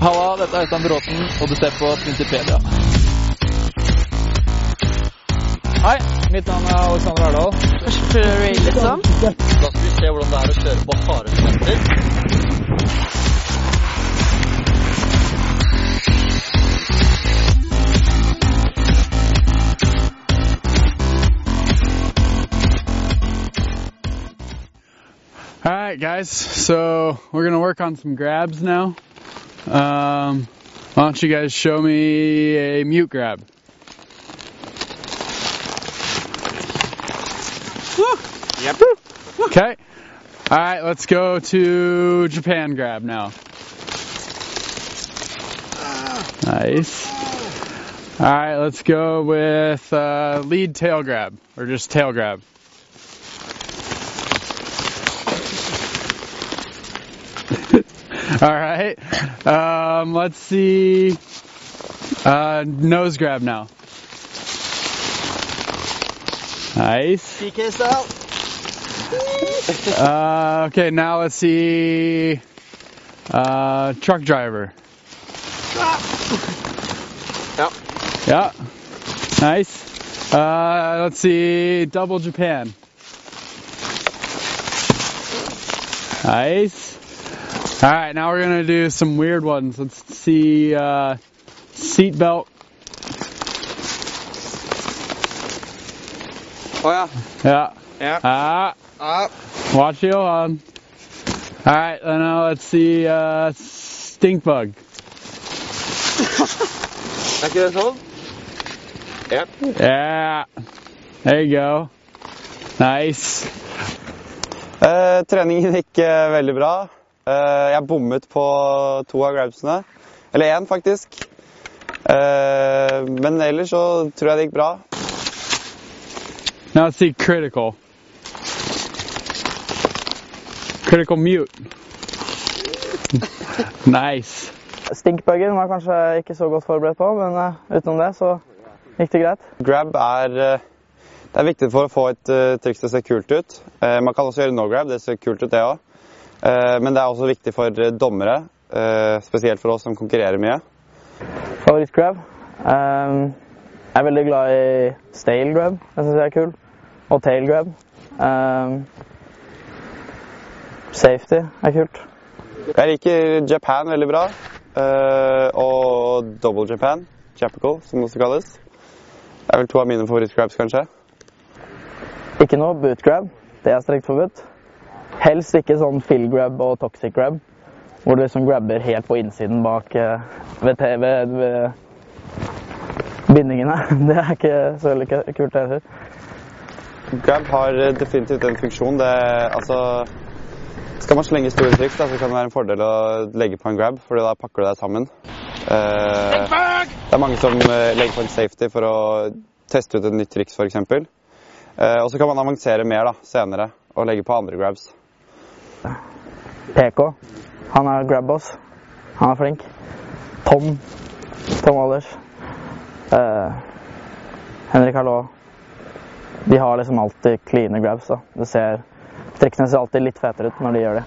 Halla, dette er Øystein Bråten, og du ser på Twintipedia. Hei, mitt navn er Alexander Ardal. Liksom. Da skal vi se hvordan det er å kjøre på harde sementer. All right, guys. So we're gonna work on some grabs now. Um, why don't you guys show me a mute grab? Yep. Okay. All right, let's go to Japan grab now. Nice. All right, let's go with uh, lead tail grab or just tail grab. All right. Um, let's see. Uh, nose grab now. Nice. PK style. Uh, okay, now let's see. Uh, truck driver. Ja. Yeah. Nice. Uh, let's see. Double Japan. Nice. All right, now we're gonna do some weird ones. Let's see. Uh, seatbelt. Å ja. Yeah. Yeah. Ah. ja. Watch you on. All right, and now let's see. Uh, stink bug. Ikke det sånn? Ja. Yeah. There you go. Nice. Eh, treningen gikk eh, veldig bra. Eh, jeg bommet på to av grabsene. Eller én, faktisk. Eh, men ellers så tror jeg det gikk bra. Now see critical. Critical mute. nice. Stinkbuggen var kanskje ikke så godt forberedt på, men eh, utenom det så gikk det greit. Grab er, det er viktig for å få et uh, triks til å se kult ut. Eh, man kan også gjøre no grab, det ser kult ut det òg. Men det er også viktig for eh, dommere, eh, spesielt for oss som konkurrerer mye. Favorittgrab? Um, jeg er veldig glad i stale grab. Det syns jeg er kul. Og tail grab. Um, safety er kult. Jeg liker Japan veldig bra. Uh, og double Japan, Japical, som det også kalles. Det er vel to av mine favorittgrabs, kanskje. Ikke noe boot grab. Det er strengt forbudt. Helst ikke sånn fill grab og toxic grab, hvor du liksom grabber helt på innsiden bak eh, ved, TV ved, ved bindingene. Det er ikke så veldig kult det heller. Grab har eh, definitivt en funksjon. Det, altså, skal man slenge store triks, da, så kan det være en fordel å legge på en grab, for da pakker du deg sammen. Eh, det er mange som eh, legger på en safety for å teste ut et nytt triks, f.eks. Uh, og så kan man avansere mer da, senere og legge på andre grabs. PK. Han er grab-boss. Han er flink. Tom. Tom Alders. Eh, Henrik Hallå. De har liksom alltid cleane grabs. da. Det ser, Triksene ser alltid litt fetere ut når de gjør det.